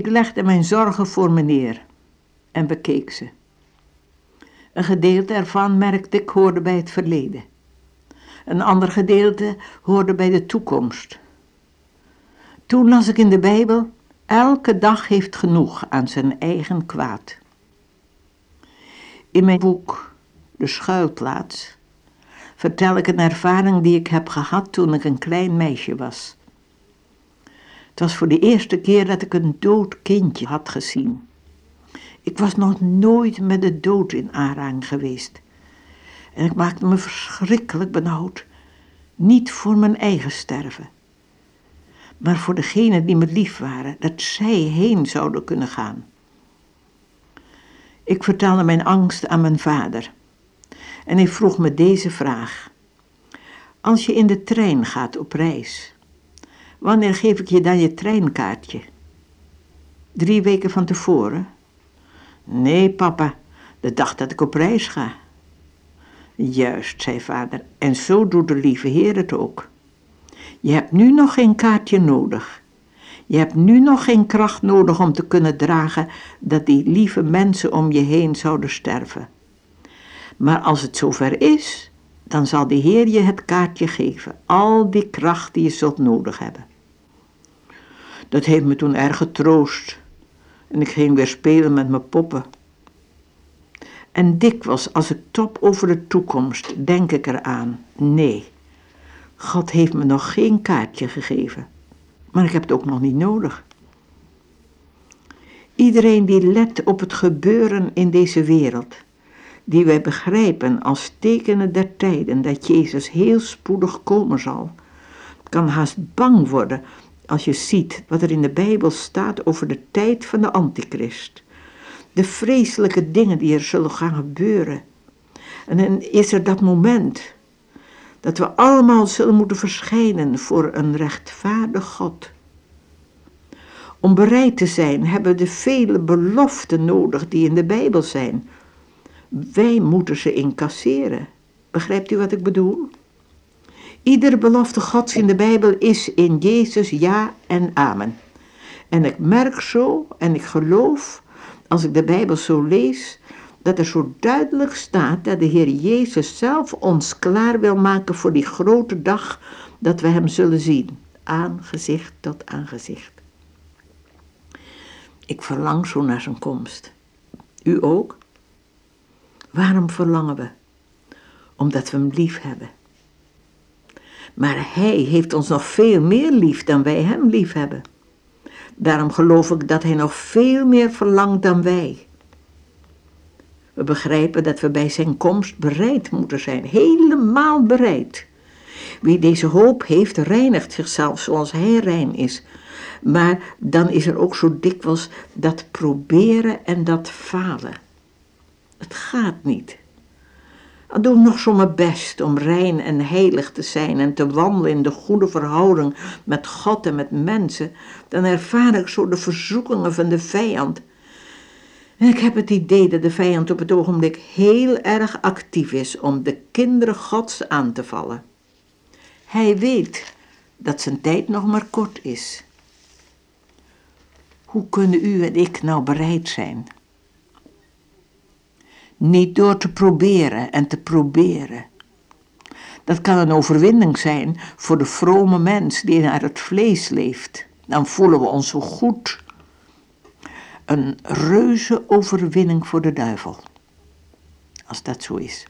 Ik legde mijn zorgen voor me neer en bekeek ze. Een gedeelte ervan, merkte ik, hoorde bij het verleden. Een ander gedeelte hoorde bij de toekomst. Toen las ik in de Bijbel, elke dag heeft genoeg aan zijn eigen kwaad. In mijn boek De Schuilplaats vertel ik een ervaring die ik heb gehad toen ik een klein meisje was. Het was voor de eerste keer dat ik een dood kindje had gezien. Ik was nog nooit met de dood in aanraking geweest. En ik maakte me verschrikkelijk benauwd. Niet voor mijn eigen sterven, maar voor degenen die me lief waren, dat zij heen zouden kunnen gaan. Ik vertelde mijn angst aan mijn vader en hij vroeg me deze vraag. Als je in de trein gaat op reis, wanneer geef ik je dan je treinkaartje? Drie weken van tevoren? Nee, papa, de dag dat ik op reis ga. Juist, zei vader, en zo doet de lieve Heer het ook. Je hebt nu nog geen kaartje nodig. Je hebt nu nog geen kracht nodig om te kunnen dragen dat die lieve mensen om je heen zouden sterven. Maar als het zover is, dan zal de Heer je het kaartje geven, al die kracht die je zult nodig hebben. Dat heeft me toen erg getroost en ik ging weer spelen met mijn poppen. En dikwijls als ik top over de toekomst, denk ik eraan, nee, God heeft me nog geen kaartje gegeven, maar ik heb het ook nog niet nodig. Iedereen die let op het gebeuren in deze wereld, die wij begrijpen als tekenen der tijden dat Jezus heel spoedig komen zal, kan haast bang worden als je ziet wat er in de Bijbel staat over de tijd van de Antichrist. De vreselijke dingen die er zullen gaan gebeuren. En dan is er dat moment dat we allemaal zullen moeten verschijnen voor een rechtvaardig God. Om bereid te zijn hebben we de vele beloften nodig die in de Bijbel zijn. Wij moeten ze incasseren. Begrijpt u wat ik bedoel? Iedere belofte Gods in de Bijbel is in Jezus ja en amen. En ik merk zo en ik geloof, als ik de Bijbel zo lees, dat er zo duidelijk staat dat de Heer Jezus zelf ons klaar wil maken voor die grote dag dat we Hem zullen zien, aangezicht tot aangezicht. Ik verlang zo naar zijn komst. U ook? Waarom verlangen we? Omdat we Hem lief hebben. Maar Hij heeft ons nog veel meer lief dan wij Hem lief hebben. Daarom geloof ik dat Hij nog veel meer verlangt dan wij. We begrijpen dat we bij Zijn komst bereid moeten zijn, helemaal bereid. Wie deze hoop heeft, reinigt zichzelf zoals Hij rein is. Maar dan is er ook zo dikwijls dat proberen en dat falen. Het gaat niet. Doe nog zo mijn best om rein en heilig te zijn en te wandelen in de goede verhouding met God en met mensen, dan ervaar ik zo de verzoekingen van de vijand. En ik heb het idee dat de vijand op het ogenblik heel erg actief is om de kinderen Gods aan te vallen. Hij weet dat zijn tijd nog maar kort is. Hoe kunnen u en ik nou bereid zijn? Niet door te proberen en te proberen. Dat kan een overwinning zijn voor de vrome mens die naar het vlees leeft. Dan voelen we ons zo goed. Een reuze overwinning voor de duivel. Als dat zo is.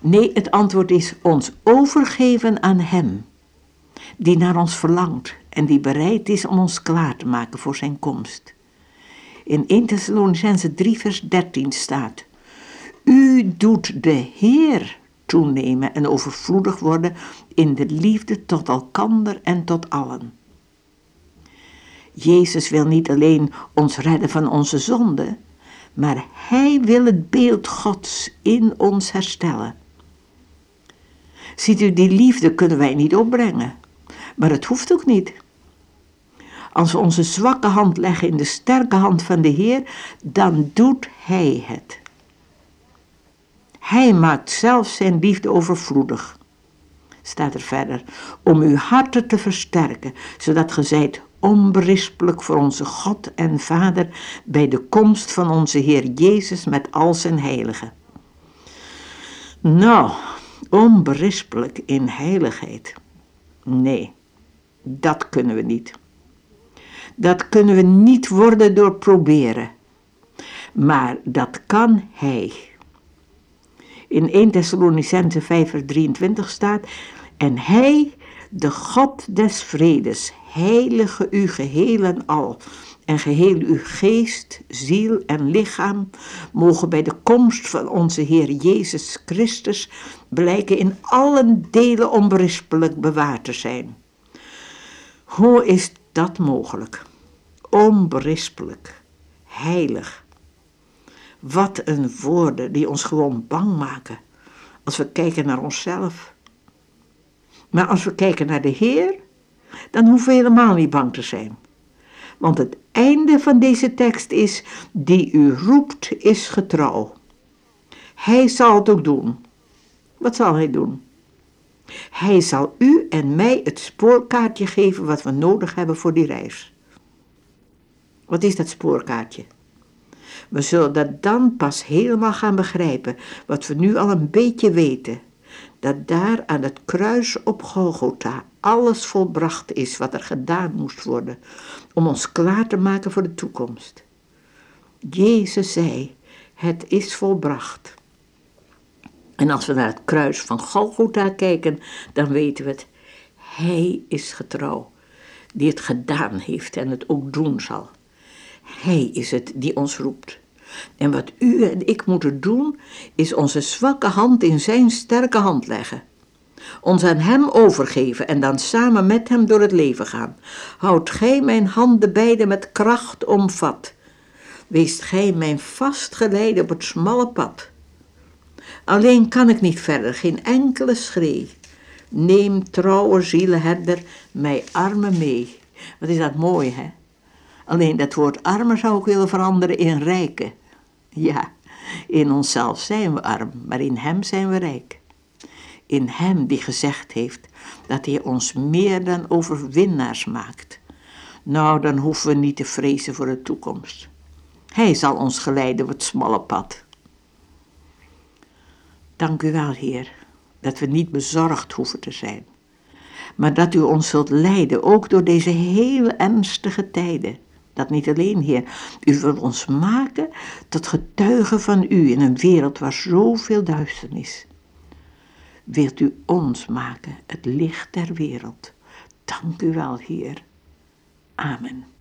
Nee, het antwoord is ons overgeven aan Hem, die naar ons verlangt en die bereid is om ons klaar te maken voor Zijn komst. In 1 Thessalonicense 3 vers 13 staat, U doet de Heer toenemen en overvloedig worden in de liefde tot elkander en tot allen. Jezus wil niet alleen ons redden van onze zonden, maar Hij wil het beeld Gods in ons herstellen. Ziet u, die liefde kunnen wij niet opbrengen, maar het hoeft ook niet. Als we onze zwakke hand leggen in de sterke hand van de Heer, dan doet Hij het. Hij maakt zelf zijn liefde overvloedig. Staat er verder, om uw harten te versterken, zodat ge zijt onberispelijk voor onze God en Vader bij de komst van onze Heer Jezus met al zijn heiligen. Nou, onberispelijk in heiligheid. Nee, dat kunnen we niet. Dat kunnen we niet worden door proberen. Maar dat kan Hij. In 1 Thessalonicense 5 vers 23 staat, en Hij, de God des vredes, heilige u geheel en al, en geheel uw geest, ziel en lichaam mogen bij de komst van onze Heer Jezus Christus blijken in alle delen onberispelijk bewaard te zijn. Hoe is dat mogelijk? Onberispelijk, heilig. Wat een woorden die ons gewoon bang maken als we kijken naar onszelf. Maar als we kijken naar de Heer, dan hoeven we helemaal niet bang te zijn. Want het einde van deze tekst is, die u roept is getrouw. Hij zal het ook doen. Wat zal hij doen? Hij zal u en mij het spoorkaartje geven wat we nodig hebben voor die reis. Wat is dat spoorkaartje? We zullen dat dan pas helemaal gaan begrijpen, wat we nu al een beetje weten. Dat daar aan het kruis op Golgotha alles volbracht is wat er gedaan moest worden om ons klaar te maken voor de toekomst. Jezus zei, het is volbracht. En als we naar het kruis van Golgotha kijken, dan weten we het. Hij is getrouw, die het gedaan heeft en het ook doen zal. Hij is het die ons roept. En wat u en ik moeten doen, is onze zwakke hand in zijn sterke hand leggen. Ons aan hem overgeven en dan samen met hem door het leven gaan. Houd gij mijn handen beide met kracht omvat. Weest gij mijn vastgeleide op het smalle pad. Alleen kan ik niet verder, geen enkele schree. Neem trouwe zielenherder mij armen mee. Wat is dat mooi, hè? Alleen dat woord armen zou ik willen veranderen in rijke. Ja, in onszelf zijn we arm, maar in Hem zijn we rijk. In Hem die gezegd heeft dat Hij ons meer dan overwinnaars maakt. Nou, dan hoeven we niet te vrezen voor de toekomst. Hij zal ons geleiden op het smalle pad. Dank u wel, Heer, dat we niet bezorgd hoeven te zijn, maar dat u ons zult leiden, ook door deze hele ernstige tijden. Dat niet alleen, Heer. U wilt ons maken tot getuigen van U in een wereld waar zoveel duisternis. Wilt U ons maken, het licht der wereld. Dank u wel, Heer. Amen.